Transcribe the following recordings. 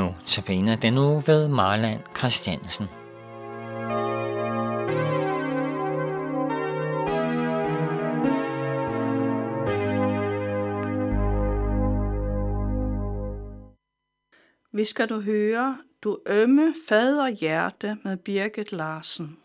Nu tabiner den nu ved Marland Christiansen. Vi skal du høre Du ømme faderhjerte med Birgit Larsen.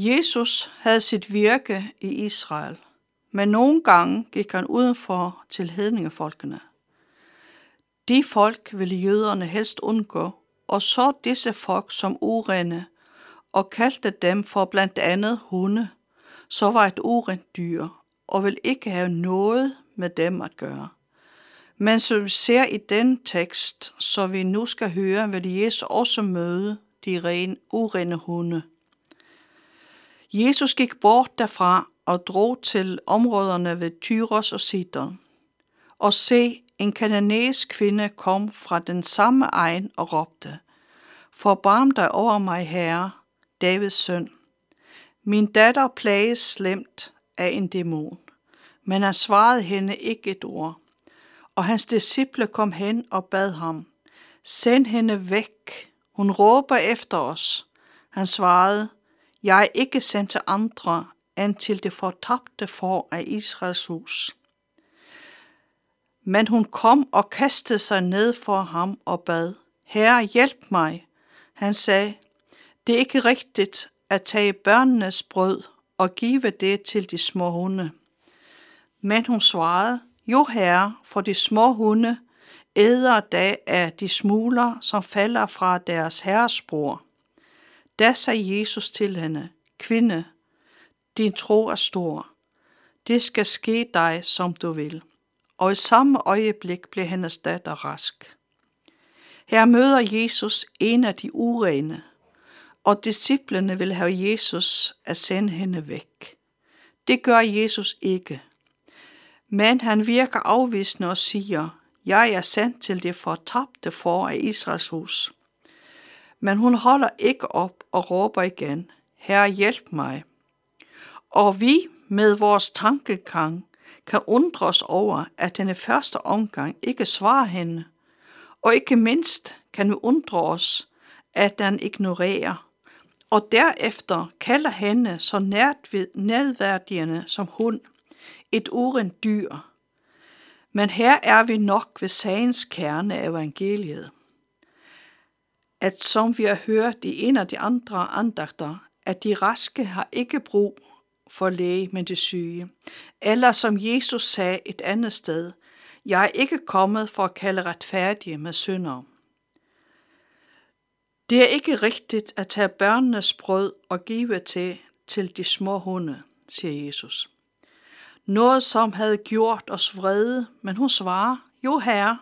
Jesus havde sit virke i Israel, men nogle gange gik han udenfor til hedningefolkene. De folk ville jøderne helst undgå, og så disse folk som urene, og kaldte dem for blandt andet hunde, så var et urent dyr, og vil ikke have noget med dem at gøre. Men som vi ser i den tekst, så vi nu skal høre, vil Jesus også møde de ren, urene hunde. Jesus gik bort derfra og drog til områderne ved Tyros og Sidon. Og se, en kananæisk kvinde kom fra den samme egen og råbte, Forbarm dig over mig, herre, Davids søn. Min datter plages slemt af en dæmon. Men han svarede hende ikke et ord. Og hans disciple kom hen og bad ham, Send hende væk, hun råber efter os. Han svarede, jeg ikke sendte andre end til det fortabte for af Israels hus. Men hun kom og kastede sig ned for ham og bad, Herre, hjælp mig. Han sagde, det er ikke rigtigt at tage børnenes brød og give det til de små hunde. Men hun svarede, jo herre, for de små hunde æder da af de smuler, som falder fra deres herres bord. Da sagde Jesus til hende, Kvinde, din tro er stor. Det skal ske dig, som du vil. Og i samme øjeblik blev hendes datter rask. Her møder Jesus en af de urene, og disciplene vil have Jesus at sende hende væk. Det gør Jesus ikke. Men han virker afvisende og siger, jeg er sendt til det fortabte for af Israels hus. Men hun holder ikke op og råber igen, Herre hjælp mig. Og vi med vores tankegang kan undre os over, at den første omgang ikke svarer hende, og ikke mindst kan vi undre os, at den ignorerer, og derefter kalder hende så nedværdigende som hund, et urent dyr. Men her er vi nok ved sagens kerne af evangeliet. At som vi har hørt i en af de andre andagter, at de raske har ikke brug for læge, men de syge. Eller som Jesus sagde et andet sted, jeg er ikke kommet for at kalde retfærdige med syndere. Det er ikke rigtigt at tage børnenes brød og give til til de små hunde, siger Jesus. Noget, som havde gjort os vrede, men hun svarer, jo herre,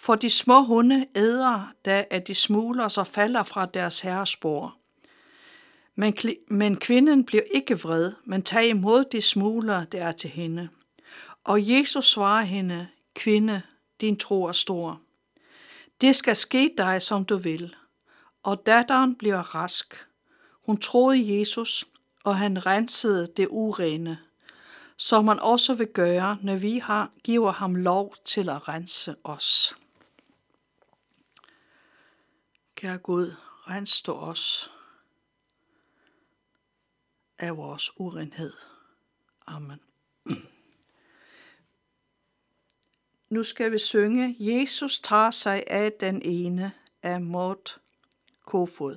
for de små hunde æder, da at de smuler sig falder fra deres herrespor. Men, men kvinden bliver ikke vred, men tager imod de smuler, der er til hende. Og Jesus svarer hende, kvinde, din tro er stor. Det skal ske dig, som du vil. Og datteren bliver rask. Hun troede Jesus, og han rensede det urene, som man også vil gøre, når vi har, giver ham lov til at rense os. Kære Gud, rens du os af vores urenhed. Amen. Nu skal vi synge, Jesus tager sig af den ene af Mort Kofod.